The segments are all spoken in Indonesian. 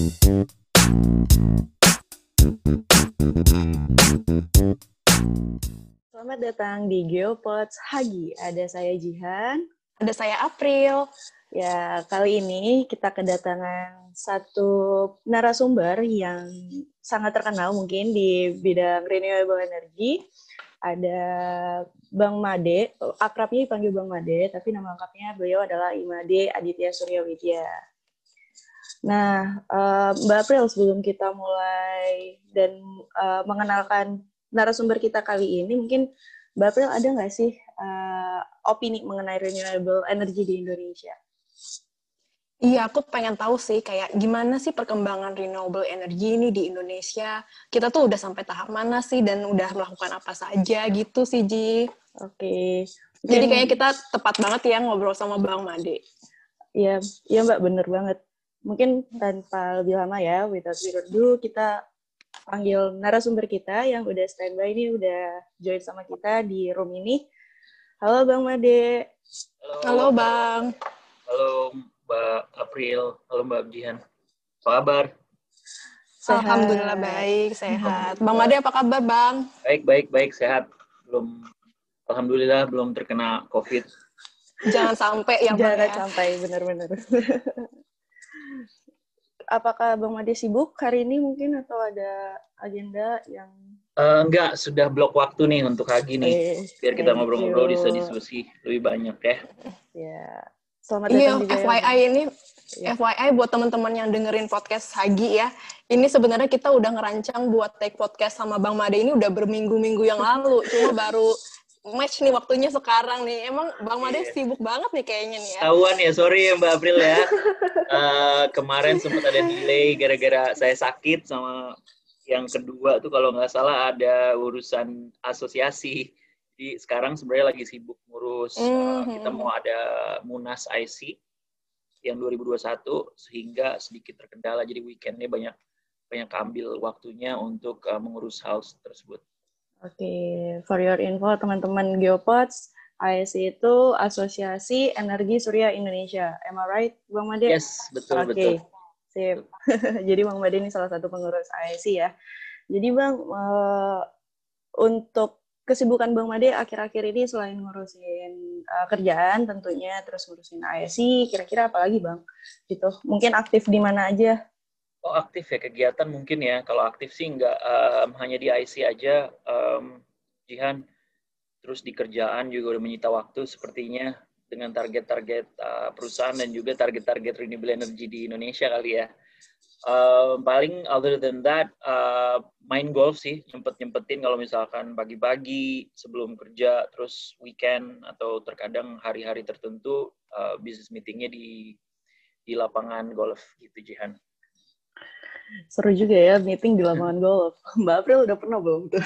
Selamat datang di Geopods Hagi. Ada saya Jihan. Ada saya April. Ya, kali ini kita kedatangan satu narasumber yang sangat terkenal mungkin di bidang renewable energy. Ada Bang Made, akrabnya dipanggil Bang Made, tapi nama lengkapnya beliau adalah Imade Aditya Surya Widya. Nah, uh, Mbak April, sebelum kita mulai dan uh, mengenalkan narasumber kita kali ini, mungkin Mbak April ada nggak sih uh, opini mengenai renewable energy di Indonesia? Iya, aku pengen tahu sih kayak gimana sih perkembangan renewable energy ini di Indonesia. Kita tuh udah sampai tahap mana sih dan udah melakukan apa saja gitu sih, Ji. Oke. Okay. Jadi kayaknya kita tepat banget ya ngobrol sama Bang Made. Iya, iya Mbak, bener banget mungkin tanpa lebih lama ya, without further ado, kita panggil narasumber kita yang udah standby ini, udah join sama kita di room ini. Halo Bang Made. Halo, Halo Bang. Halo Mbak April. Halo Mbak Jihan. Apa kabar? Sehat. Alhamdulillah baik, sehat. Bang Made apa kabar Bang? Baik, baik, baik, sehat. Belum, Alhamdulillah belum terkena COVID. Jangan sampai yang Jangan ya. sampai, benar-benar. apakah Bang Made sibuk hari ini mungkin atau ada agenda yang uh, enggak sudah blok waktu nih untuk pagi nih. Eh, biar kita ngobrol-ngobrol bisa diskusi lebih banyak ya. Ya selamat iya, datang iya, juga FYI ya. ini ya. FYI buat teman-teman yang dengerin podcast Hagi ya. Ini sebenarnya kita udah ngerancang buat take podcast sama Bang Made ini udah berminggu-minggu yang lalu. Cuma baru match nih waktunya sekarang nih. Emang Bang Made yeah. sibuk banget nih kayaknya nih ya. Tahuan ya, sorry ya Mbak April ya. uh, kemarin sempat ada delay gara-gara saya sakit sama yang kedua tuh kalau nggak salah ada urusan asosiasi. Jadi sekarang sebenarnya lagi sibuk ngurus. Mm -hmm. uh, kita mau ada Munas IC yang 2021 sehingga sedikit terkendala. Jadi weekendnya banyak banyak ambil waktunya untuk uh, mengurus hal tersebut. Oke, okay. for your info teman-teman Geopods, ASI itu Asosiasi Energi Surya Indonesia. Am I right, Bang Made? Yes, betul, okay. betul. Sip. Jadi Bang Made ini salah satu pengurus ASI ya. Jadi Bang, uh, untuk kesibukan Bang Made akhir-akhir ini selain ngurusin uh, kerjaan tentunya, terus ngurusin ASI, kira-kira apa lagi Bang? Gitu. Mungkin aktif di mana aja? Oh aktif ya kegiatan mungkin ya. Kalau aktif sih nggak um, hanya di IC aja. Um, Jihan terus di kerjaan juga udah menyita waktu sepertinya dengan target-target uh, perusahaan dan juga target-target renewable energy di Indonesia kali ya. Uh, paling other than that uh, main golf sih nyempet nyempetin kalau misalkan pagi-pagi sebelum kerja terus weekend atau terkadang hari-hari tertentu uh, business meetingnya di di lapangan golf gitu Jihan. Seru juga ya meeting di lapangan golf. Mbak April udah pernah belum tuh?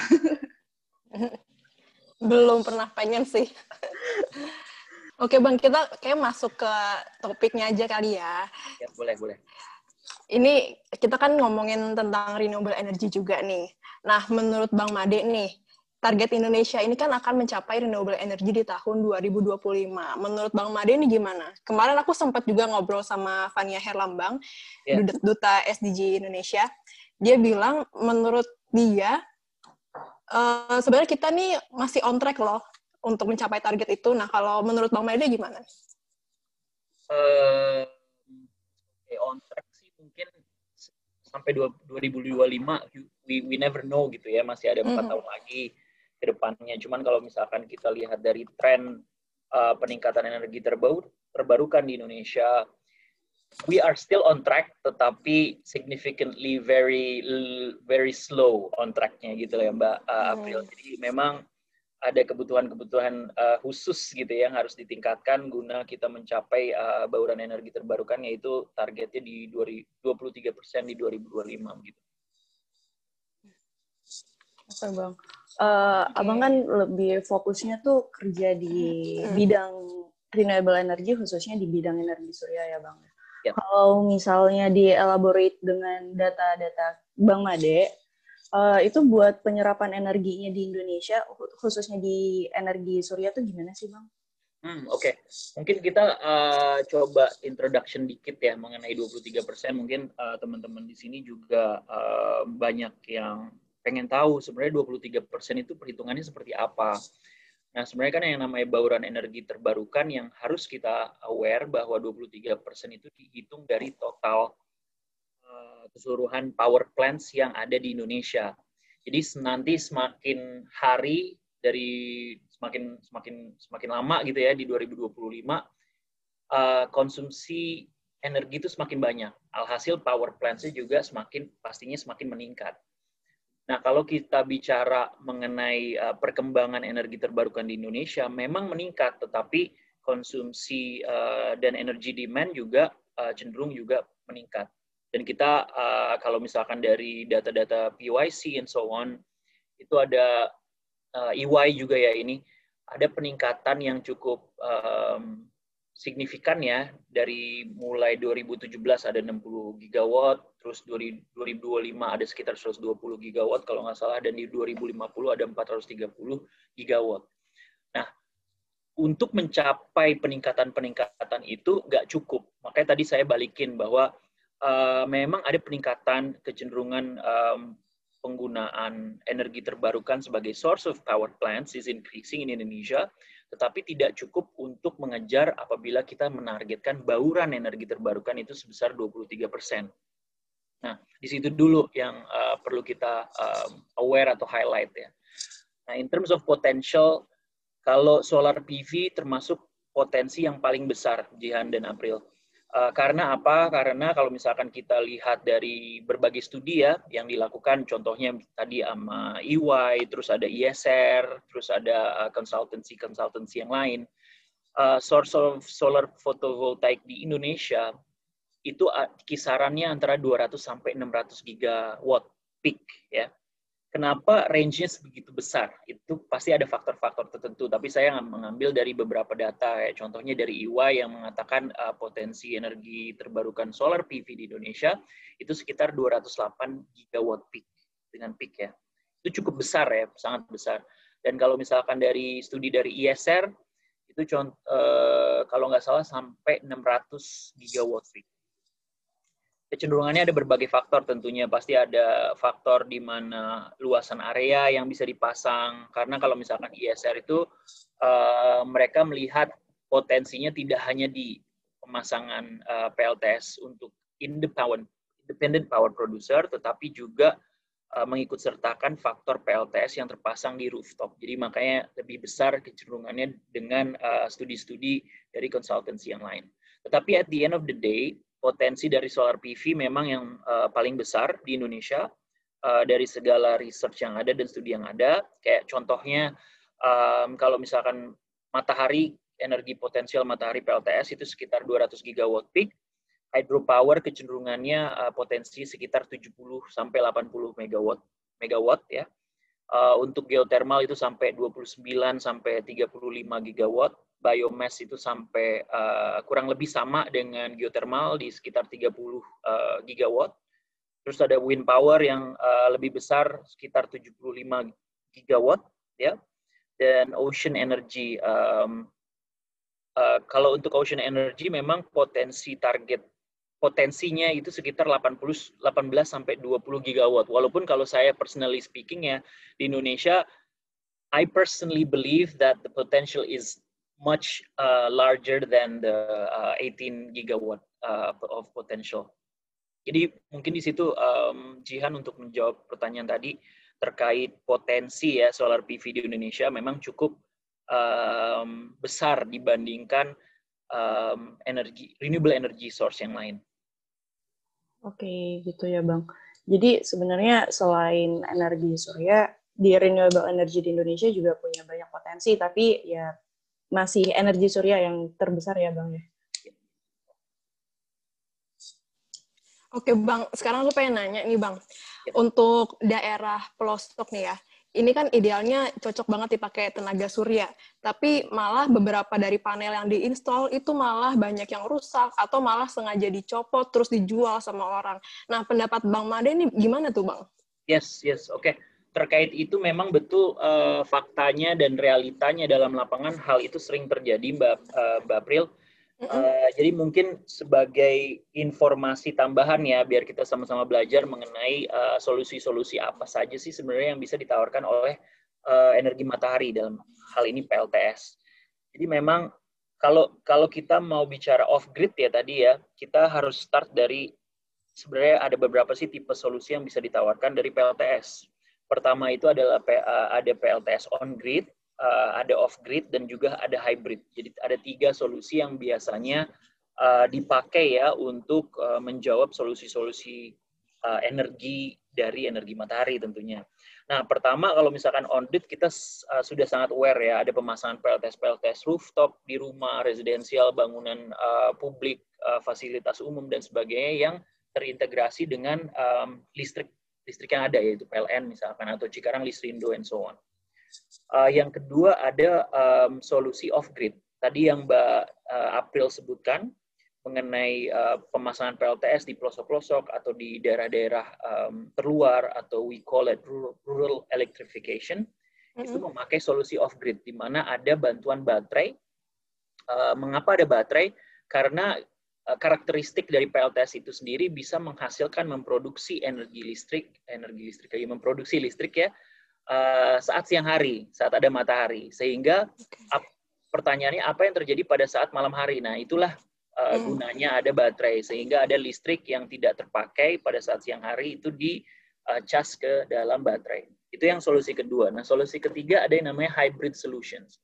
belum pernah pengen sih. Oke bang, kita kayak masuk ke topiknya aja kali ya. Ya boleh boleh. Ini kita kan ngomongin tentang renewable energy juga nih. Nah menurut Bang Made nih, target Indonesia ini kan akan mencapai renewable energy di tahun 2025. Menurut Bang Made ini gimana? Kemarin aku sempat juga ngobrol sama Fania Herlambang, yeah. duta SDG Indonesia. Dia bilang menurut dia uh, sebenarnya kita nih masih on track loh untuk mencapai target itu. Nah, kalau menurut Bang Made gimana? Uh, on track sih mungkin sampai 2025 we, we never know gitu ya masih ada empat mm -hmm. tahun lagi ke depannya. Cuman kalau misalkan kita lihat dari tren uh, peningkatan energi terbaru, terbarukan di Indonesia, we are still on track, tetapi significantly very very slow on tracknya gitu ya Mbak uh, April. Hmm. Jadi memang ada kebutuhan-kebutuhan uh, khusus gitu ya, yang harus ditingkatkan guna kita mencapai uh, bauran energi terbarukan yaitu targetnya di 23 persen di 2025 gitu. Oke bang, uh, okay. abang kan lebih fokusnya tuh kerja di hmm. bidang renewable energy khususnya di bidang energi surya ya bang. Yep. Ya. Kalau misalnya di elaborate dengan data-data bang Made, uh, itu buat penyerapan energinya di Indonesia khususnya di energi surya tuh gimana sih bang? Hmm, Oke, okay. mungkin kita uh, coba introduction dikit ya mengenai 23%. Mungkin uh, teman-teman di sini juga uh, banyak yang pengen tahu sebenarnya 23% itu perhitungannya seperti apa. Nah, sebenarnya kan yang namanya bauran energi terbarukan yang harus kita aware bahwa 23% itu dihitung dari total uh, keseluruhan power plants yang ada di Indonesia. Jadi nanti semakin hari dari semakin semakin semakin lama gitu ya di 2025 uh, konsumsi energi itu semakin banyak. Alhasil power plants-nya juga semakin pastinya semakin meningkat. Nah, kalau kita bicara mengenai uh, perkembangan energi terbarukan di Indonesia memang meningkat, tetapi konsumsi uh, dan energi demand juga uh, cenderung juga meningkat. Dan kita uh, kalau misalkan dari data-data PYC and so on itu ada uh, EY juga ya ini ada peningkatan yang cukup um, signifikan ya dari mulai 2017 ada 60 gigawatt, terus 2025 ada sekitar 120 gigawatt kalau nggak salah, dan di 2050 ada 430 gigawatt. Nah, untuk mencapai peningkatan-peningkatan itu nggak cukup. Makanya tadi saya balikin bahwa uh, memang ada peningkatan kecenderungan um, penggunaan energi terbarukan sebagai source of power plants is increasing in Indonesia, tetapi tidak cukup untuk mengejar apabila kita menargetkan bauran energi terbarukan itu sebesar 23 persen. Nah, di situ dulu yang uh, perlu kita um, aware atau highlight ya. Nah, in terms of potential, kalau solar PV termasuk potensi yang paling besar, Jihan dan April. Uh, karena apa? Karena kalau misalkan kita lihat dari berbagai studi ya yang dilakukan, contohnya tadi sama EY, terus ada ISR, terus ada konsultansi uh, konsultansi yang lain. Uh, source of solar photovoltaic di Indonesia itu kisarannya antara 200 sampai 600 gigawatt peak ya Kenapa range-nya sebegitu besar? Itu pasti ada faktor-faktor tertentu, tapi saya mengambil dari beberapa data, ya. contohnya dari EY yang mengatakan uh, potensi energi terbarukan solar PV di Indonesia itu sekitar 208 gigawatt peak dengan peak ya. Itu cukup besar ya, sangat besar. Dan kalau misalkan dari studi dari ISR itu contoh, uh, kalau nggak salah sampai 600 gigawatt peak kecenderungannya ada berbagai faktor tentunya pasti ada faktor di mana luasan area yang bisa dipasang karena kalau misalkan ISR itu uh, mereka melihat potensinya tidak hanya di pemasangan uh, eh, PLTS untuk independent independent power producer tetapi juga uh, mengikut faktor PLTS yang terpasang di rooftop. Jadi makanya lebih besar kecenderungannya dengan studi-studi uh, dari konsultansi yang lain. Tetapi at the end of the day, potensi dari solar PV memang yang uh, paling besar di Indonesia uh, dari segala research yang ada dan studi yang ada. Kayak contohnya um, kalau misalkan matahari energi potensial matahari PLTS itu sekitar 200 gigawatt peak. Hydropower kecenderungannya uh, potensi sekitar 70 sampai 80 megawatt megawatt ya. Uh, untuk geothermal itu sampai 29 sampai 35 gigawatt biomass itu sampai uh, kurang lebih sama dengan geothermal di sekitar 30 uh, eh, gigawatt. Terus ada wind power yang uh, lebih besar sekitar 75 gigawatt ya. Dan ocean energy um, uh, kalau untuk ocean energy memang potensi target potensinya itu sekitar 80 18 sampai 20 gigawatt. Walaupun kalau saya personally speaking ya di Indonesia I personally believe that the potential is much uh, larger than the uh, 18 gigawatt uh, of potential. Jadi mungkin di situ um, Jihan untuk menjawab pertanyaan tadi terkait potensi ya solar PV di Indonesia memang cukup um, besar dibandingkan um, energi renewable energy source yang lain. Oke, gitu ya Bang. Jadi sebenarnya selain energi surya, di renewable energy di Indonesia juga punya banyak potensi, tapi ya masih energi surya yang terbesar ya Bang ya. Oke Bang, sekarang aku pengen nanya nih Bang, untuk daerah pelosok nih ya, ini kan idealnya cocok banget dipakai tenaga surya, tapi malah beberapa dari panel yang diinstal itu malah banyak yang rusak atau malah sengaja dicopot terus dijual sama orang. Nah, pendapat Bang Made ini gimana tuh Bang? Yes, yes, oke. Okay. Terkait itu memang betul uh, faktanya dan realitanya dalam lapangan hal itu sering terjadi Mbak uh, Mbak April. Uh, jadi mungkin sebagai informasi tambahan ya biar kita sama-sama belajar mengenai solusi-solusi uh, apa saja sih sebenarnya yang bisa ditawarkan oleh uh, energi matahari dalam hal ini PLTS. Jadi memang kalau kalau kita mau bicara off grid ya tadi ya kita harus start dari sebenarnya ada beberapa sih tipe solusi yang bisa ditawarkan dari PLTS. Pertama itu adalah ada PLTS on grid, uh, ada off grid dan juga ada hybrid. Jadi ada tiga solusi yang biasanya uh, dipakai ya untuk menjawab solusi-solusi energi dari energi matahari tentunya. Nah, pertama kalau misalkan on grid kita sudah sangat aware ya ada pemasangan PLTS PLTS rooftop di rumah, residensial, bangunan publik, fasilitas umum dan sebagainya yang terintegrasi dengan listrik listrik yang ada yaitu PLN misalkan atau Cikarang Listrindo and so on. Uh, yang kedua ada um, solusi off grid. Tadi yang Mbak uh, April sebutkan mengenai uh, pemasangan PLTS di pelosok-pelosok atau di daerah-daerah um, terluar atau we call it rural, rural electrification mm-hmm. itu memakai solusi off grid di mana ada bantuan baterai. Uh, mengapa ada baterai? Karena karakteristik dari PLTS itu sendiri bisa menghasilkan memproduksi energi listrik, energi listrik lagi memproduksi listrik ya uh, saat siang hari, saat ada matahari. Sehingga ap, pertanyaannya apa yang terjadi pada saat malam hari? Nah, itulah uh, gunanya ada baterai sehingga ada listrik yang tidak terpakai pada saat siang hari itu di uh, cas ke dalam baterai. Itu yang solusi kedua. Nah, solusi ketiga ada yang namanya hybrid solutions.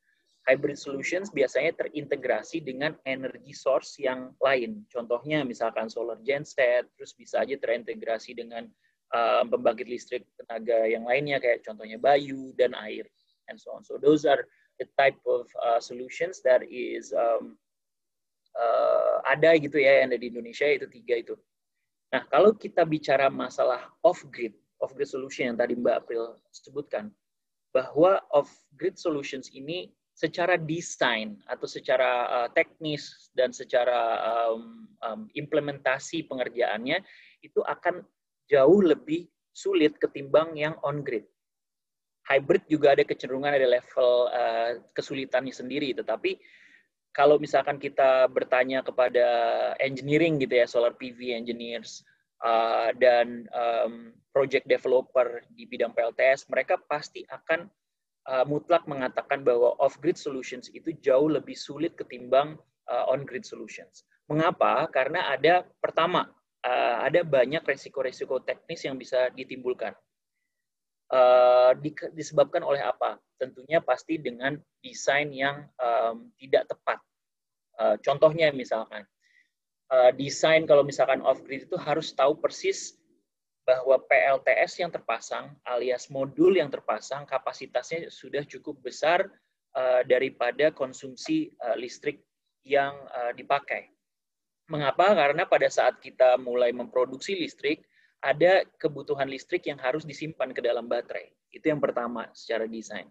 Hybrid solutions biasanya terintegrasi dengan energi source yang lain. Contohnya misalkan solar genset, terus bisa aja terintegrasi dengan uh, pembangkit listrik tenaga yang lainnya kayak contohnya bayu dan air and so on. So those are the type of uh, solutions that is um, uh, ada gitu ya yang ada di Indonesia itu tiga itu. Nah kalau kita bicara masalah off grid, off grid solution yang tadi Mbak April sebutkan, bahwa off grid solutions ini secara desain atau secara uh, teknis dan secara um, um, implementasi pengerjaannya itu akan jauh lebih sulit ketimbang yang on grid. Hybrid juga ada kecenderungan ada level uh, kesulitannya sendiri, tetapi kalau misalkan kita bertanya kepada engineering gitu ya, solar PV engineers uh, dan um, project developer di bidang PLTS, mereka pasti akan uh, mutlak mengatakan bahwa off-grid solutions itu jauh lebih sulit ketimbang uh, on-grid solutions. Mengapa? Karena ada pertama uh, ada banyak resiko-resiko teknis yang bisa ditimbulkan. Uh, di, disebabkan oleh apa? Tentunya pasti dengan desain yang um, tidak tepat. Uh, contohnya misalkan, uh, desain kalau misalkan off-grid itu harus tahu persis bahwa PLTS yang terpasang alias modul yang terpasang kapasitasnya sudah cukup besar uh, daripada konsumsi uh, listrik yang uh, dipakai. Mengapa? Karena pada saat kita mulai memproduksi listrik, ada kebutuhan listrik yang harus disimpan ke dalam baterai. Itu yang pertama secara desain.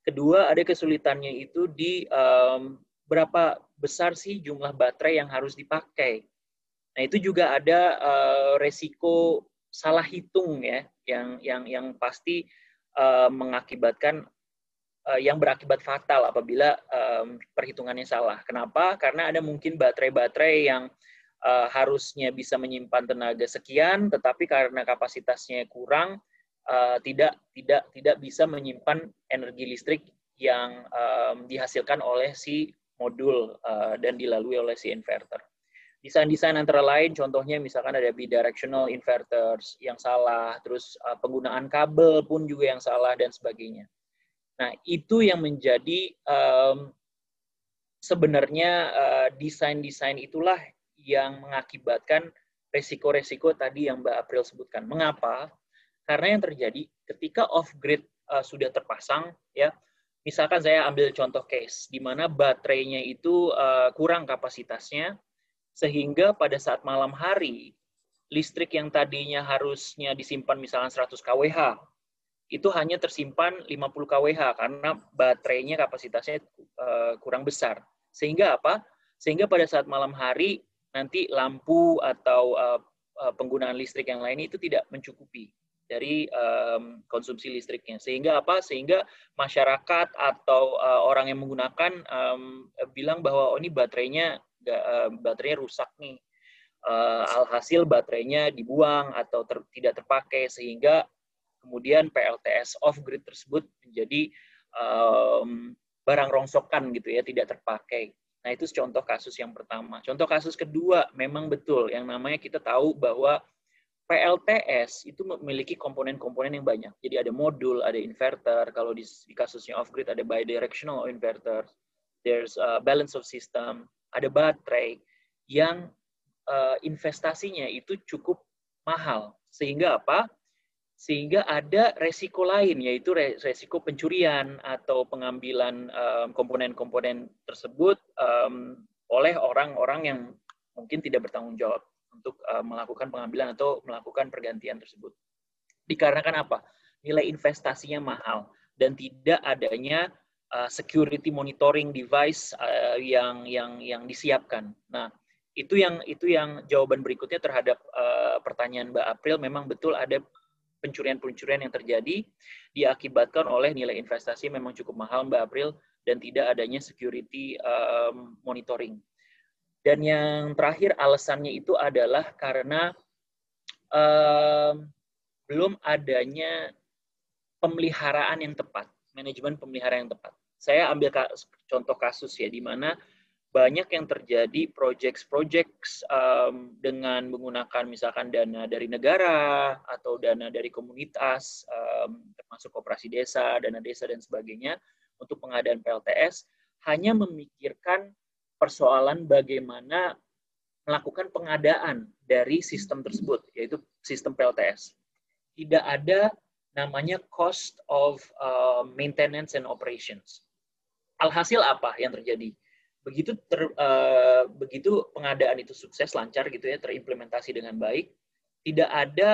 Kedua, ada kesulitannya itu di um, berapa besar sih jumlah baterai yang harus dipakai. Nah, itu juga ada uh, resiko salah hitung ya, yang yang yang pasti uh, mengakibatkan uh, yang berakibat fatal apabila um, perhitungannya salah. Kenapa? Karena ada mungkin baterai-baterai yang uh, harusnya bisa menyimpan tenaga sekian, tetapi karena kapasitasnya kurang, uh, tidak tidak tidak bisa menyimpan energi listrik yang um, dihasilkan oleh si modul uh, dan dilalui oleh si inverter. Desain-desain antara lain, contohnya misalkan ada bidirectional inverters yang salah, terus uh, penggunaan kabel pun juga yang salah dan sebagainya. Nah, itu yang menjadi um, sebenarnya desain-desain uh, itulah yang mengakibatkan resiko-resiko tadi yang Mbak April sebutkan. Mengapa? Karena yang terjadi ketika off-grid uh, sudah terpasang, ya, misalkan saya ambil contoh case di mana baterainya itu uh, kurang kapasitasnya, sehingga pada saat malam hari listrik yang tadinya harusnya disimpan misalnya 100 kWh itu hanya tersimpan 50 kWh karena baterainya kapasitasnya uh, kurang besar. Sehingga apa? Sehingga pada saat malam hari nanti lampu atau uh, uh, penggunaan listrik yang lain itu tidak mencukupi. dari um, konsumsi listriknya. Sehingga apa? Sehingga masyarakat atau orang yang menggunakan bilang bahwa oh ini baterainya baterainya rusak nih. Uh, alhasil baterainya dibuang atau ter, tidak terpakai sehingga kemudian PLTS off grid tersebut menjadi um, barang rongsokan gitu ya, tidak terpakai. Nah, itu contoh kasus yang pertama. Contoh kasus kedua, memang betul yang namanya kita tahu bahwa PLTS itu memiliki komponen-komponen yang banyak. Jadi ada modul, ada inverter. Kalau di, di kasusnya off grid ada bidirectional inverter. There's a balance of system. Ada baterai yang uh, investasinya itu cukup mahal. Sehingga apa? Sehingga ada resiko lain, yaitu resiko pencurian atau pengambilan komponen-komponen um, tersebut um, oleh orang-orang yang mungkin tidak bertanggung jawab untuk uh, melakukan pengambilan atau melakukan pergantian tersebut. Dikarenakan apa? Nilai investasinya mahal dan tidak adanya uh, security monitoring device uh, yang yang yang disiapkan. Nah, itu yang itu yang jawaban berikutnya terhadap uh, pertanyaan Mbak April memang betul ada pencurian-pencurian yang terjadi diakibatkan oleh nilai investasi memang cukup mahal Mbak April dan tidak adanya security um, monitoring. Dan yang terakhir alasannya itu adalah karena um, belum adanya pemeliharaan yang tepat, manajemen pemeliharaan yang tepat. Saya ambil contoh kasus ya, di mana banyak yang terjadi project-project um, dengan menggunakan misalkan dana dari negara atau dana dari komunitas, um, termasuk operasi desa, dana desa dan sebagainya untuk pengadaan PLTS, hanya memikirkan persoalan bagaimana melakukan pengadaan dari sistem tersebut, yaitu sistem PLTS. Tidak ada namanya cost of uh, maintenance and operations. Alhasil apa yang terjadi? Begitu ter, uh, begitu pengadaan itu sukses lancar gitu ya, terimplementasi dengan baik, tidak ada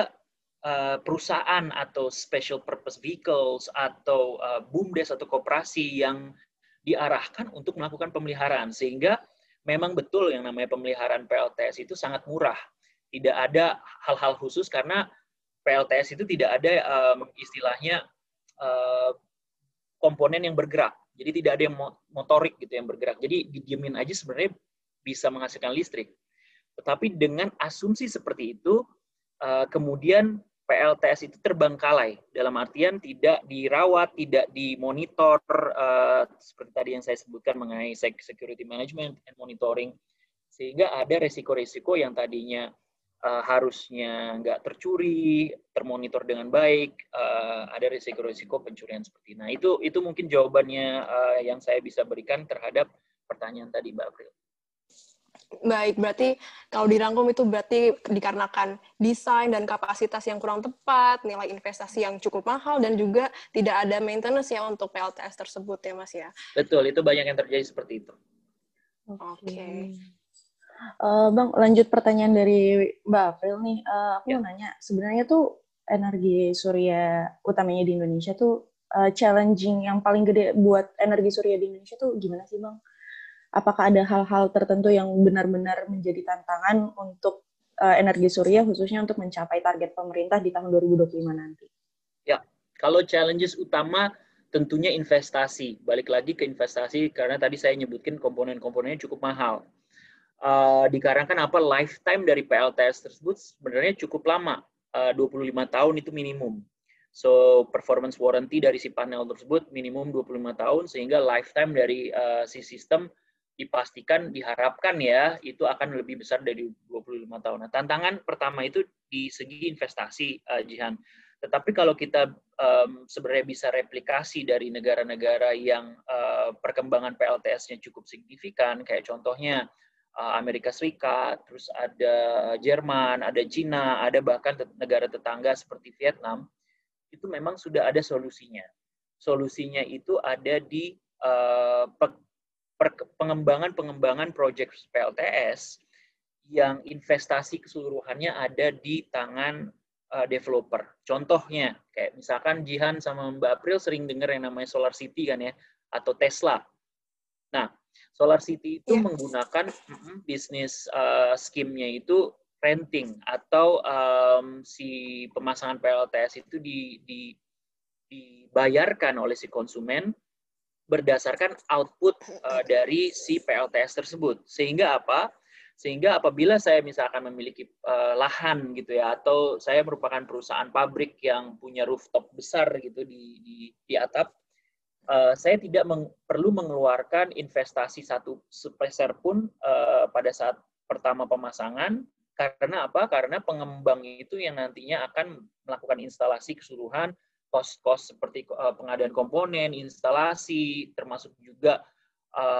uh, perusahaan atau special purpose vehicles atau uh, bumdes atau koperasi yang diarahkan untuk melakukan pemeliharaan sehingga memang betul yang namanya pemeliharaan PLTS itu sangat murah. Tidak ada hal-hal khusus karena PLTS itu tidak ada um, istilahnya uh, komponen yang bergerak. Jadi tidak ada yang motorik gitu yang bergerak. Jadi didiemin aja sebenarnya bisa menghasilkan listrik. Tetapi dengan asumsi seperti itu, uh, kemudian PLTS itu terbengkalai dalam artian tidak dirawat, tidak dimonitor uh, seperti tadi yang saya sebutkan mengenai security management and monitoring sehingga ada resiko-resiko yang tadinya uh, harusnya nggak tercuri, termonitor dengan baik, uh, ada resiko-resiko pencurian seperti. Nah itu itu mungkin jawabannya uh, yang saya bisa berikan terhadap pertanyaan tadi Mbak April. Baik, berarti kalau dirangkum itu berarti dikarenakan desain dan kapasitas yang kurang tepat, nilai investasi yang cukup mahal, dan juga tidak ada maintenance ya untuk PLTS tersebut ya Mas ya? Betul, itu banyak yang terjadi seperti itu. Oke. Okay. Uh, bang, lanjut pertanyaan dari Mbak April nih. Uh, aku ya. mau nanya, sebenarnya tuh energi surya utamanya di Indonesia tuh uh, challenging yang paling gede buat energi surya di Indonesia tuh gimana sih Bang? apakah ada hal-hal tertentu yang benar-benar menjadi tantangan untuk uh, energi surya khususnya untuk mencapai target pemerintah di tahun 2025 nanti? Ya, kalau challenges utama tentunya investasi. Balik lagi ke investasi karena tadi saya nyebutkan komponen-komponennya cukup mahal. Uh, dikarenakan apa lifetime dari PLTS tersebut sebenarnya cukup lama, uh, 25 tahun itu minimum. So performance warranty dari si panel tersebut minimum 25 tahun sehingga lifetime dari uh, si sistem dipastikan diharapkan ya itu akan lebih besar dari 25 tahun. Nah, tantangan pertama itu di segi investasi, uh, Jihan. Tetapi kalau kita um, sebenarnya bisa replikasi dari negara-negara yang uh, perkembangan PLTS-nya cukup signifikan, kayak contohnya Amerika Serikat, terus ada Jerman, ada Cina, ada bahkan negara tetangga seperti Vietnam, itu memang sudah ada solusinya. Solusinya itu ada di uh, pengembangan-pengembangan proyek PLTS yang investasi keseluruhannya ada di tangan uh, developer. Contohnya, kayak misalkan Jihan sama Mbak April sering dengar yang namanya Solar City kan ya, atau Tesla. Nah, Solar City itu yeah. menggunakan mm, bisnis uh, scheme-nya itu renting atau um, si pemasangan PLTS itu di, di, dibayarkan oleh si konsumen berdasarkan output uh, dari si PLTS tersebut. Sehingga apa? Sehingga apabila saya misalkan memiliki uh, lahan gitu ya, atau saya merupakan perusahaan pabrik yang punya rooftop besar gitu di di, di atap, uh, saya tidak meng, perlu mengeluarkan investasi satu sepeser pun uh, pada saat pertama pemasangan. Karena apa? Karena pengembang itu yang nantinya akan melakukan instalasi keseluruhan kos-kos seperti uh, pengadaan komponen, instalasi, termasuk juga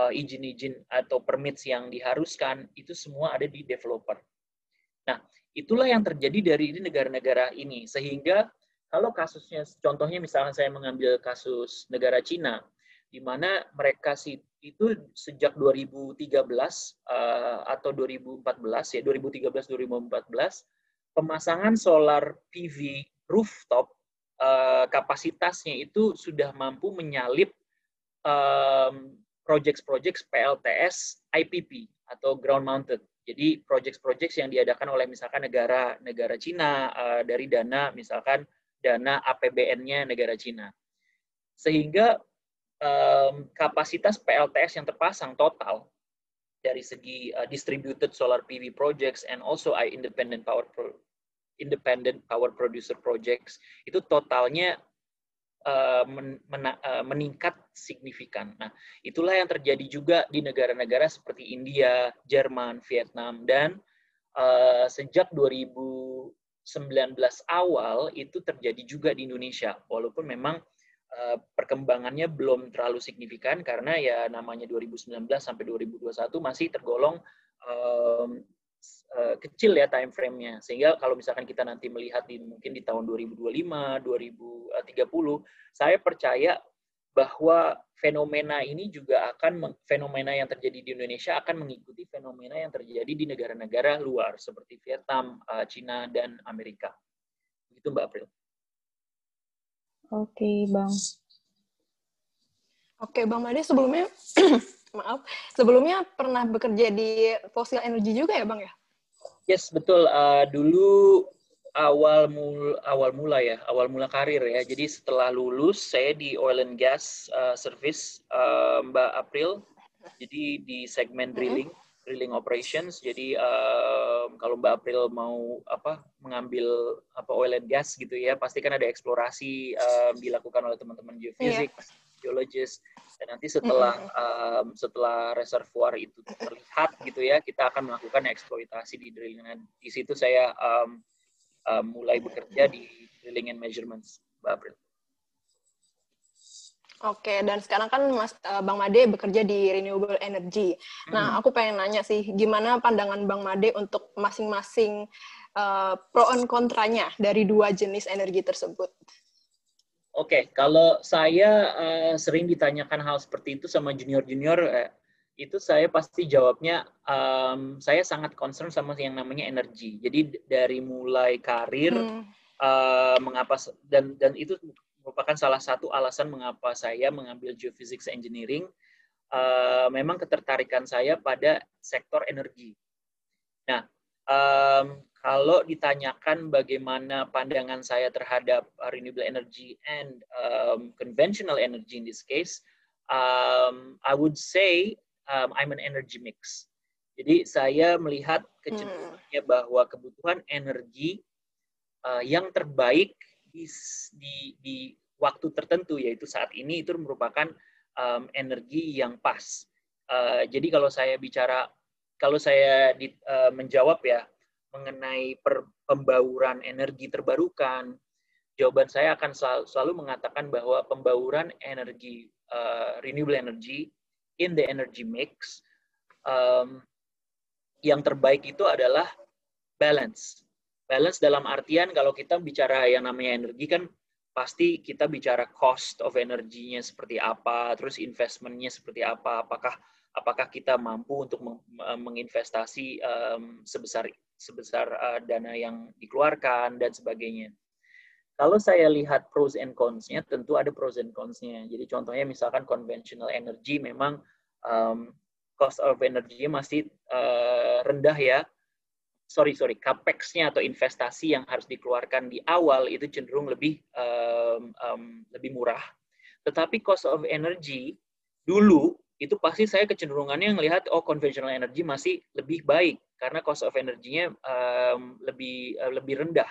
izin-izin atau permits yang diharuskan, itu semua ada di developer. Nah, itulah yang terjadi dari negara-negara ini. Sehingga kalau kasusnya, contohnya misalnya saya mengambil kasus negara Cina, di mana mereka itu sejak 2013 uh, atau 2014 ya 2013-2014 pemasangan solar PV rooftop uh, kapasitasnya itu sudah mampu menyalip project-project PLTS IPP atau ground mounted. Jadi project-project yang diadakan oleh misalkan negara negara Cina uh, dari dana misalkan dana APBN-nya negara Cina. Sehingga um, kapasitas PLTS yang terpasang total dari segi uh, distributed solar PV projects and also independent power pro independent power producer projects itu totalnya uh, men, men, uh, meningkat signifikan. Nah, itulah yang terjadi juga di negara-negara seperti India, Jerman, Vietnam dan uh, sejak 2019 awal itu terjadi juga di Indonesia. Walaupun memang uh, perkembangannya belum terlalu signifikan karena ya namanya 2019 sampai 2021 masih tergolong um, kecil ya time frame-nya. Sehingga kalau misalkan kita nanti melihat di mungkin di tahun 2025, 2030, saya percaya bahwa fenomena ini juga akan fenomena yang terjadi di Indonesia akan mengikuti fenomena yang terjadi di negara-negara luar seperti Vietnam, uh, Cina dan Amerika. Begitu Mbak April. Oke, Bang. Oke, Bang Made sebelumnya maaf, sebelumnya pernah bekerja di fosil energy juga ya, Bang ya? Yes, betul. Uh, dulu awal mul awal mula ya, awal mula karir ya. Jadi setelah lulus saya di oil and gas uh, service uh, Mbak April. Jadi di segmen drilling, drilling operations. Jadi uh, kalau Mbak April mau apa mengambil apa oil and gas gitu ya, pasti kan ada eksplorasi uh, dilakukan oleh teman-teman geofisik, yeah. geologis dan nanti setelah um, setelah reservoir itu terlihat gitu ya kita akan melakukan eksploitasi di drilling di situ saya um, um, mulai bekerja di drilling and measurements Mbak April. Oke, dan sekarang kan Mas uh, Bang Made bekerja di renewable energy. Nah, hmm. aku pengen nanya sih, gimana pandangan Bang Made untuk masing-masing uh, pro and kontranya dari dua jenis energi tersebut? Oke, okay, kalau saya uh, sering ditanyakan hal seperti itu sama junior-junior, uh, itu saya pasti jawabnya um, saya sangat concern sama yang namanya energi. Jadi dari mulai karir, hmm. uh, mengapa dan dan itu merupakan salah satu alasan mengapa saya mengambil geophysics engineering. Uh, memang ketertarikan saya pada sektor energi. Nah, um, kalau ditanyakan bagaimana pandangan saya terhadap renewable energy and um, conventional energy in this case, um, I would say um, I'm an energy mix. Jadi saya melihat kecenderungannya hmm. bahwa kebutuhan energi uh, yang terbaik di, di, di waktu tertentu yaitu saat ini itu merupakan um, energi yang pas. Uh, jadi kalau saya bicara, kalau saya di, uh, menjawab ya mengenai per, pembauran energi terbarukan, jawaban saya akan selalu, selalu mengatakan bahwa pembauran energi uh, renewable energy in the energy mix um, yang terbaik itu adalah balance. Balance dalam artian kalau kita bicara yang namanya energi kan pasti kita bicara cost of energinya seperti apa, terus investmentnya seperti apa, apakah apakah kita mampu untuk menginvestasi um, sebesar sebesar uh, dana yang dikeluarkan dan sebagainya. Kalau saya lihat pros and cons-nya, tentu ada pros and cons-nya. Jadi contohnya misalkan conventional energy memang um, cost of energy masih uh, rendah ya. sorry sorry capex-nya atau investasi yang harus dikeluarkan di awal itu cenderung lebih um, um, lebih murah. Tetapi cost of energy dulu itu pasti saya kecenderungannya melihat oh conventional energy masih lebih baik karena cost of energy-nya um, lebih uh, lebih rendah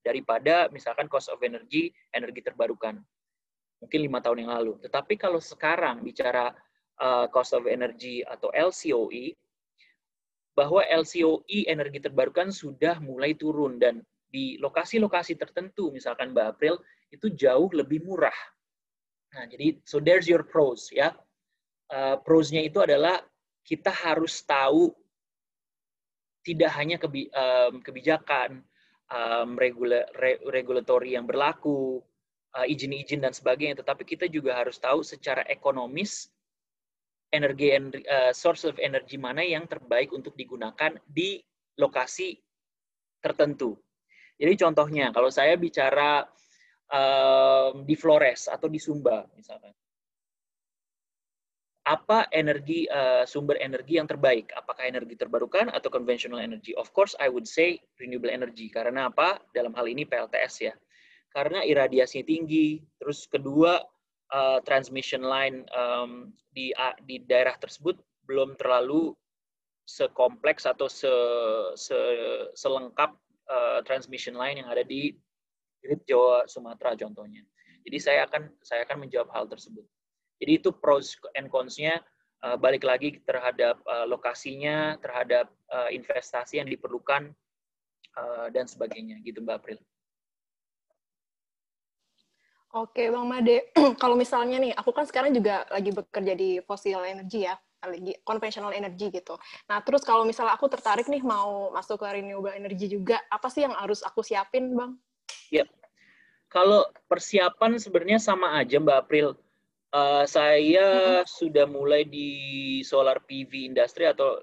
daripada misalkan cost of energy energi terbarukan mungkin lima tahun yang lalu. Tetapi kalau sekarang bicara uh, cost of energy atau LCOE bahwa LCOE energi terbarukan sudah mulai turun dan di lokasi-lokasi tertentu, misalkan Mbak April, itu jauh lebih murah. Nah, jadi so there's your pros ya. Uh, pros-nya itu adalah kita harus tahu tidak hanya um, kebijakan, um, regula re regulatory yang berlaku, uh, izin-izin dan sebagainya, tetapi kita juga harus tahu secara ekonomis energi uh, source of energy mana yang terbaik untuk digunakan di lokasi tertentu. Jadi contohnya kalau saya bicara um, di Flores atau di Sumba misalkan, apa energi uh, sumber energi yang terbaik? Apakah energi terbarukan atau conventional energy? Of course, I would say renewable energy. Karena apa? Dalam hal ini PLTS ya. Karena iradiasi tinggi. Terus kedua uh, transmission line um, di di daerah tersebut belum terlalu sekompleks atau se, se selengkap uh, transmission line yang ada di Jawa Sumatera contohnya. Jadi saya akan saya akan menjawab hal tersebut. Jadi itu pros and cons-nya uh, balik lagi terhadap uh, lokasinya, terhadap uh, investasi yang diperlukan uh, dan sebagainya gitu Mbak April. Oke, Bang Made. Kalau misalnya nih, aku kan sekarang juga lagi bekerja di fossil energy ya, lagi conventional energy gitu. Nah, terus kalau misalnya aku tertarik nih mau masuk ke renewable energy juga, apa sih yang harus aku siapin, Bang? Ya, kalau persiapan sebenarnya sama aja, Mbak April. Uh, saya hmm. sudah mulai di solar PV industry atau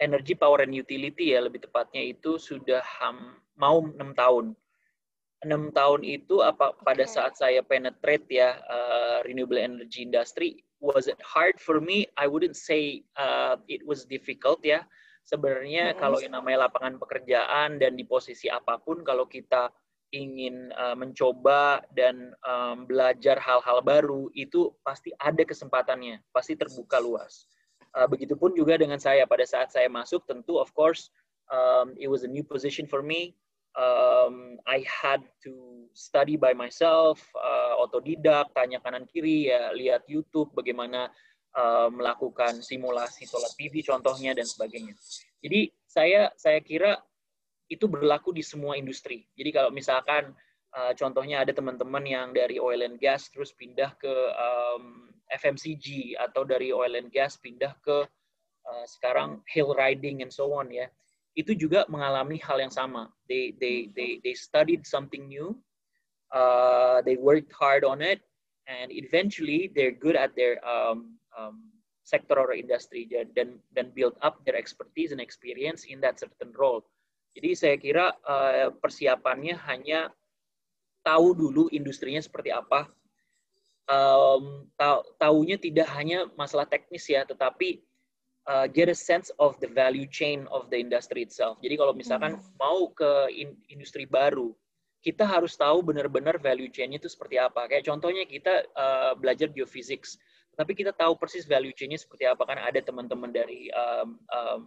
energy power and utility ya, lebih tepatnya itu sudah ham, mau enam tahun enam tahun itu apa pada saat saya penetrate ya uh, renewable energy industry was it hard for me I wouldn't say uh, it was difficult ya sebenarnya mm-hmm. kalau yang namanya lapangan pekerjaan dan di posisi apa pun kalau kita ingin uh, mencoba dan um, belajar hal-hal baru itu pasti ada kesempatannya pasti terbuka luas. Uh, begitupun juga dengan saya. Pada saat saya masuk tentu of course um, it was a new position for me. Um, I had to study by myself, uh, otodidak, tanya kanan kiri, ya lihat YouTube bagaimana uh, melakukan simulasi solar PV contohnya dan sebagainya. Jadi saya saya kira itu berlaku di semua industri. Jadi kalau misalkan uh, contohnya ada teman-teman yang dari oil and gas terus pindah ke um, FMCG atau dari oil and gas pindah ke uh, sekarang hill riding and so on ya itu juga mengalami hal yang sama. They they they they studied something new, uh, they worked hard on it, and eventually they're good at their um, um, sector or industry dan dan build up their expertise and experience in that certain role. Jadi saya kira uh, persiapannya hanya tahu dulu industrinya seperti apa. Um, tahu, tahunya tidak hanya masalah teknis ya, tetapi uh, get a sense of the value chain of the industry itself. Jadi kalau misalkan hmm. mau ke in, industri baru, kita harus tahu benar-benar value chain-nya itu seperti apa. Kayak contohnya kita uh, belajar geophysics, tapi kita tahu persis value chain-nya seperti apa. Kan ada teman-teman dari um, um,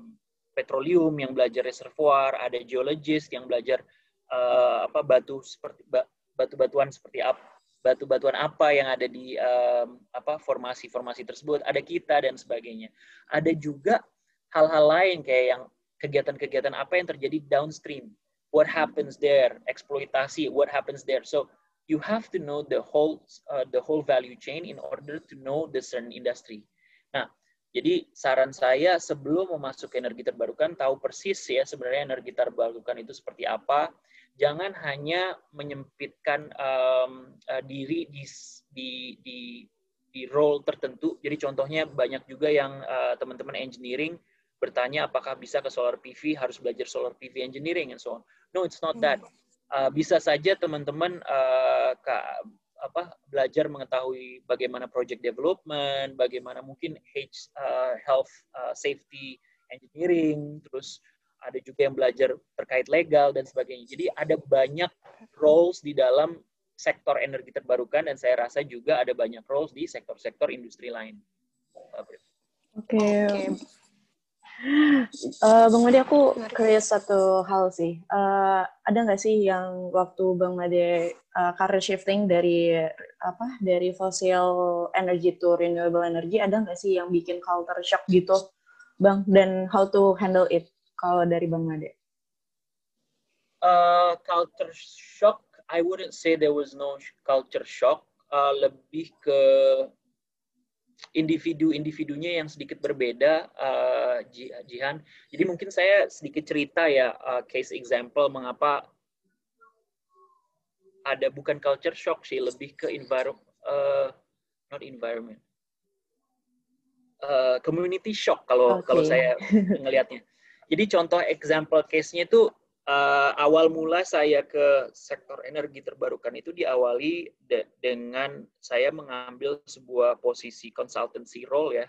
petroleum yang belajar reservoir, ada geologist yang belajar uh, apa batu seperti batu-batuan seperti apa batu-batuan apa yang ada di um, apa formasi-formasi tersebut, ada kita dan sebagainya. Ada juga hal-hal lain kayak yang kegiatan-kegiatan apa yang terjadi downstream. What happens there? Eksploitasi, what happens there? So you have to know the whole uh, the whole value chain in order to know the certain industry. Nah, jadi saran saya sebelum memasuki energi terbarukan tahu persis ya sebenarnya energi terbarukan itu seperti apa, jangan hanya menyempitkan um, uh, diri di, di di di role tertentu. Jadi contohnya banyak juga yang uh, teman-teman engineering bertanya apakah bisa ke solar PV harus belajar solar PV engineering and so on. No, it's not that. Uh, bisa saja teman-teman uh, apa belajar mengetahui bagaimana project development, bagaimana mungkin H, uh, health uh, safety engineering, terus ada juga yang belajar terkait legal dan sebagainya. Jadi ada banyak roles di dalam sektor energi terbarukan dan saya rasa juga ada banyak roles di sektor-sektor industri lain. Oke. Okay. Okay. Uh, Bang Made, aku curious satu hal sih. Uh, ada nggak sih yang waktu Bang Made uh, career shifting dari apa dari fossil energy to renewable energy, ada nggak sih yang bikin culture shock gitu, Bang? Dan how to handle it kalau dari Bang Made? Uh, culture shock, I wouldn't say there was no culture shock. Uh, lebih ke individu-individunya yang sedikit berbeda, uh, Jihan. Jadi mungkin saya sedikit cerita ya, uh, case example mengapa ada bukan culture shock sih, lebih ke environment, uh, not environment, uh, community shock kalau okay. kalau saya ngelihatnya. Jadi contoh example case-nya itu uh, awal mula saya ke sektor energi terbarukan itu diawali de dengan saya mengambil sebuah posisi consultancy role ya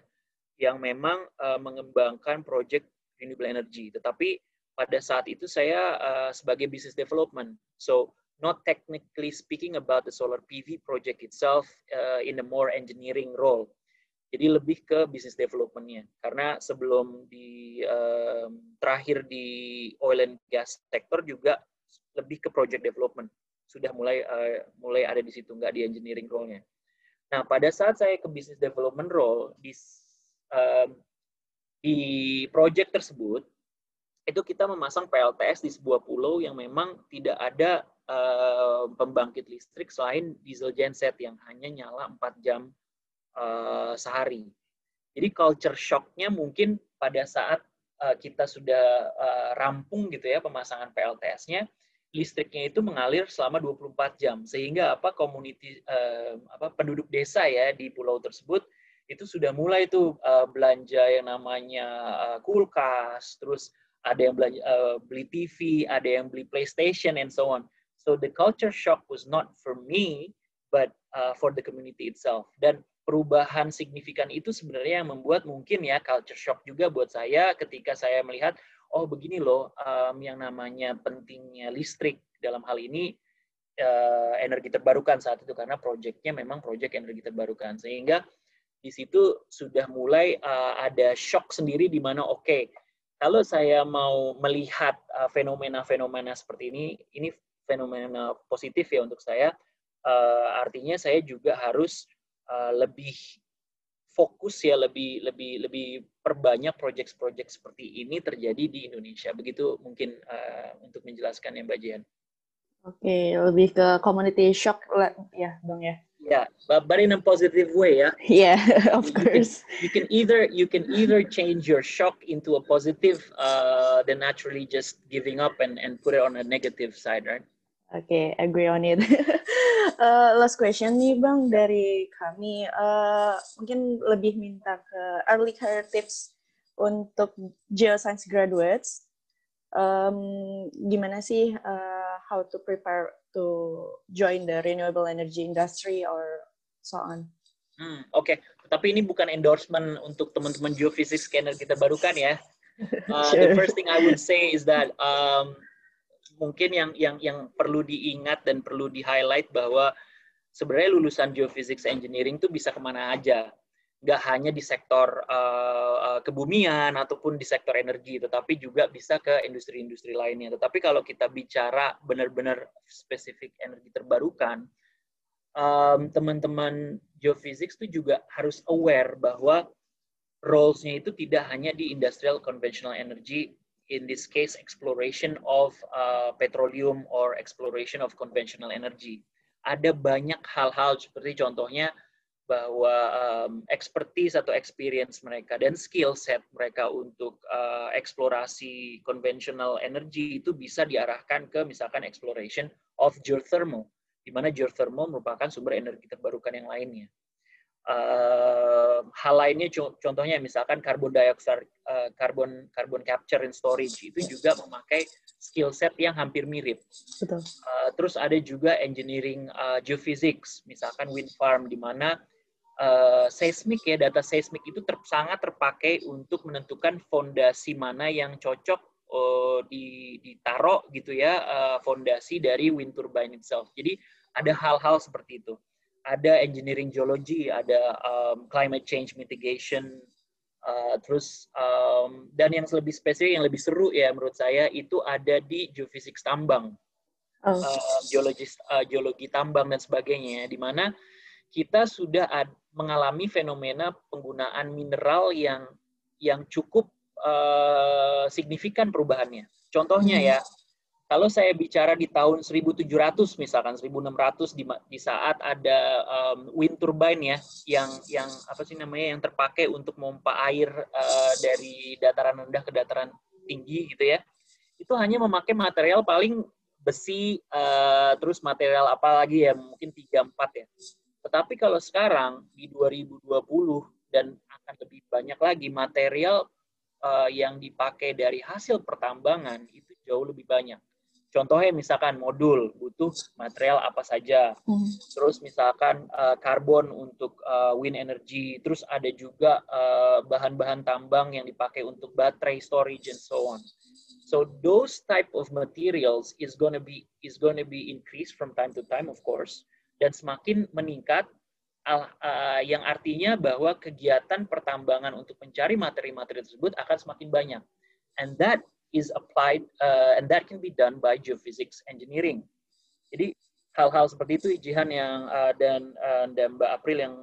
yang memang uh, mengembangkan project renewable energy. Tetapi pada saat itu saya uh, sebagai business development, so not technically speaking about the solar PV project itself uh, in a more engineering role. Jadi lebih ke business development-nya. Karena sebelum di um, terakhir di oil and gas sector juga lebih ke project development. Sudah mulai uh, mulai ada di situ, nggak di engineering role-nya. Nah, pada saat saya ke business development role di um, di project tersebut itu kita memasang PLTS di sebuah pulau yang memang tidak ada uh, pembangkit listrik selain diesel genset yang hanya nyala 4 jam uh, sehari. Jadi culture shock-nya mungkin pada saat uh, kita sudah uh, rampung gitu ya pemasangan PLTS-nya, listriknya itu mengalir selama 24 jam sehingga apa community apa penduduk desa ya di pulau tersebut itu sudah mulai itu uh, belanja yang namanya kulkas, terus ada yang belanja, beli TV, ada yang beli PlayStation and so on. So the culture shock was not for me, but for the community itself. Dan perubahan signifikan itu sebenarnya yang membuat mungkin ya culture shock juga buat saya ketika saya melihat oh begini loh um, yang namanya pentingnya listrik dalam hal ini uh, energi terbarukan saat itu karena proyeknya memang proyek energi terbarukan. Sehingga di situ sudah mulai uh, ada shock sendiri di mana oke okay, kalau saya mau melihat uh, fenomena-fenomena uh, seperti ini ini fenomena positif ya untuk saya uh, artinya saya juga harus uh, lebih fokus ya lebih lebih lebih perbanyak proyek-proyek seperti ini terjadi di Indonesia. Begitu mungkin uh, untuk menjelaskan ya Mbak Jian. Oke, okay, lebih ke community shock ya, Bang ya. Yeah, but, but in a positive way, ya. Yeah, of course. You can, you can either you can either change your shock into a positive, uh, than naturally just giving up and and put it on a negative side, right? Oke, okay, agree on it. uh, last question nih Bang dari kami. Uh, mungkin lebih minta ke early career tips untuk geoscience graduates. Um, gimana sih uh, how to prepare to join the renewable energy industry or so on? Hmm, Oke, okay. tapi ini bukan endorsement untuk teman-teman geophysics scanner kita barukan ya. Uh, sure. The first thing I would say is that um, mungkin yang yang yang perlu diingat dan perlu di highlight bahwa sebenarnya lulusan geophysics engineering itu bisa ke mana aja nggak hanya di sektor uh, kebumian ataupun di sektor energi, tetapi juga bisa ke industri-industri lainnya. Tetapi kalau kita bicara benar-benar spesifik energi terbarukan, um, teman-teman geophysics itu juga harus aware bahwa roles-nya itu tidak hanya di industrial conventional energy in this case exploration of uh, petroleum or exploration of conventional energy. Ada banyak hal-hal seperti contohnya bahwa um, expertise atau experience mereka dan skill set mereka untuk uh, eksplorasi conventional energy itu bisa diarahkan ke misalkan exploration of geothermal, di mana geothermal merupakan sumber energi terbarukan yang lainnya uh, hal lainnya contohnya misalkan carbon dioxide uh, carbon carbon capture and storage itu juga memakai skill set yang hampir mirip. Betul. Uh, terus ada juga engineering uh, geophysics misalkan wind farm di mana uh, seismik ya data seismik itu ter, sangat terpakai untuk menentukan fondasi mana yang cocok uh, ditaruh gitu ya uh, fondasi dari wind turbine itself. Jadi ada hal-hal seperti itu. Ada engineering geology, ada um, climate change mitigation, uh, terus um, dan yang lebih spesifik, yang lebih seru ya menurut saya itu ada di geofisik tambang, oh. uh, geologi uh, geologi tambang dan sebagainya, di mana kita sudah ad, mengalami fenomena penggunaan mineral yang yang cukup uh, signifikan perubahannya. Contohnya hmm. ya, kalau saya bicara di tahun 1700 misalkan 1600 di, di saat ada um, wind turbine ya yang yang apa sih namanya yang terpakai untuk memompa air uh, dari dataran rendah ke dataran tinggi gitu ya. Itu hanya memakai material paling besi uh, terus material apa lagi ya mungkin 3 4 ya. Tetapi kalau sekarang di 2020 dan akan lebih banyak lagi material uh, yang dipakai dari hasil pertambangan itu jauh lebih banyak. Contohnya misalkan modul butuh material apa saja, hmm. terus misalkan uh, karbon untuk uh, wind energy, terus ada juga bahan-bahan uh, tambang yang dipakai untuk baterai storage and so on. So those type of materials is gonna be is gonna be increased from time to time, of course, dan semakin meningkat uh, yang artinya bahwa kegiatan pertambangan untuk mencari materi-materi tersebut akan semakin banyak. And that is applied uh, and that can be done by geophysics engineering. Jadi hal-hal seperti itu Jihan yang uh, dan uh, dan Mbak April yang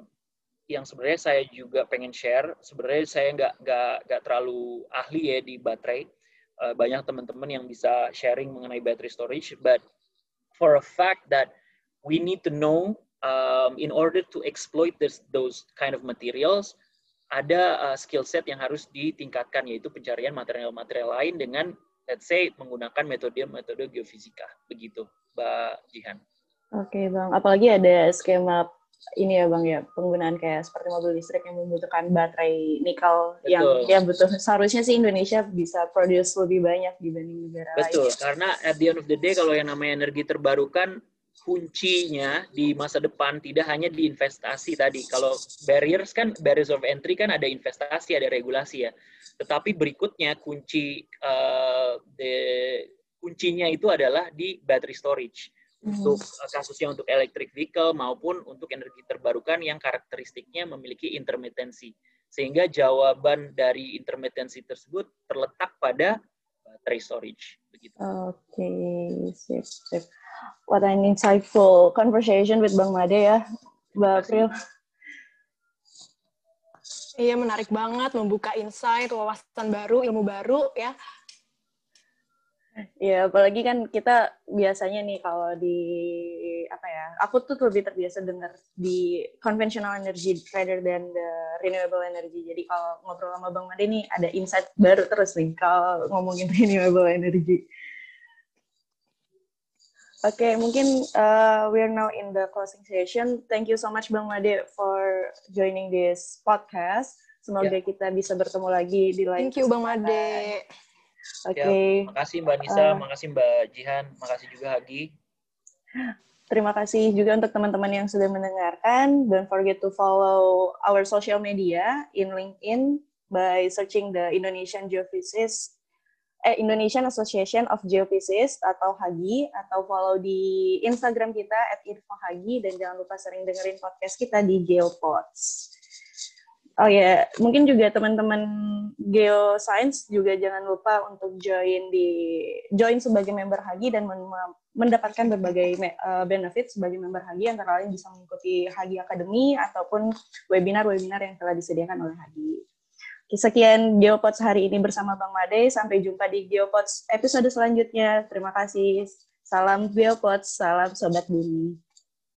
yang sebenarnya saya juga pengen share. Sebenarnya saya nggak nggak nggak terlalu ahli ya di baterai. Uh, banyak teman-teman yang bisa sharing mengenai battery storage, but for a fact that we need to know um, in order to exploit this, those kind of materials, ada uh, skill set yang harus ditingkatkan yaitu pencarian material-material lain dengan let's say menggunakan metode-metode geofisika begitu Mbak Jihan. Oke okay, Bang, apalagi ada skema ini ya Bang ya penggunaan kayak seperti mobil listrik yang membutuhkan baterai nikel Betul. yang yang butuh seharusnya sih Indonesia bisa produce lebih banyak dibanding negara Betul, lain. Betul, karena at the end of the day kalau yang namanya energi terbarukan kuncinya di masa depan tidak hanya di investasi tadi. Kalau barriers kan barriers of entry kan ada investasi, ada regulasi ya. Tetapi berikutnya kunci uh, the, kuncinya itu adalah di battery storage. Hmm. Untuk uh, kasusnya untuk electric vehicle maupun untuk energi terbarukan yang karakteristiknya memiliki intermitensi. Sehingga jawaban dari intermitensi tersebut terletak pada battery storage begitu. Oke, okay. sip, sip what an insightful conversation with Bang Made ya, Mbak April. Iya, menarik banget membuka insight, wawasan baru, ilmu baru ya. Ya, apalagi kan kita biasanya nih kalau di apa ya, aku tuh lebih terbiasa dengar di conventional energy rather than the renewable energy. Jadi kalau ngobrol sama Bang Made nih ada insight baru terus nih kalau ngomongin renewable energy. Oke, okay, mungkin uh, we're now in the closing session. Thank you so much Bang Made for joining this podcast. Semoga yeah. kita bisa bertemu lagi di lain. Thank you Bang Made. Oke. Okay. Ya, makasih Mbak Nisa, uh, makasih Mbak Jihan, makasih juga Hagi. Terima kasih juga untuk teman-teman yang sudah mendengarkan. Don't forget to follow our social media in LinkedIn by searching the Indonesian Geophysicist eh, Indonesian Association of Geophysicists atau HAGI atau follow di Instagram kita at infohagi dan jangan lupa sering dengerin podcast kita di Geopods. Oh ya, yeah. mungkin juga teman-teman geoscience juga jangan lupa untuk join di join sebagai member Hagi dan mendapatkan berbagai uh, benefit sebagai member Hagi antara lain bisa mengikuti Hagi Academy ataupun webinar-webinar yang telah disediakan oleh Hagi. Sekian Geopods hari ini bersama Bang Made. Sampai jumpa di Geopods episode selanjutnya. Terima kasih. Salam Geopods, salam Sobat Bumi.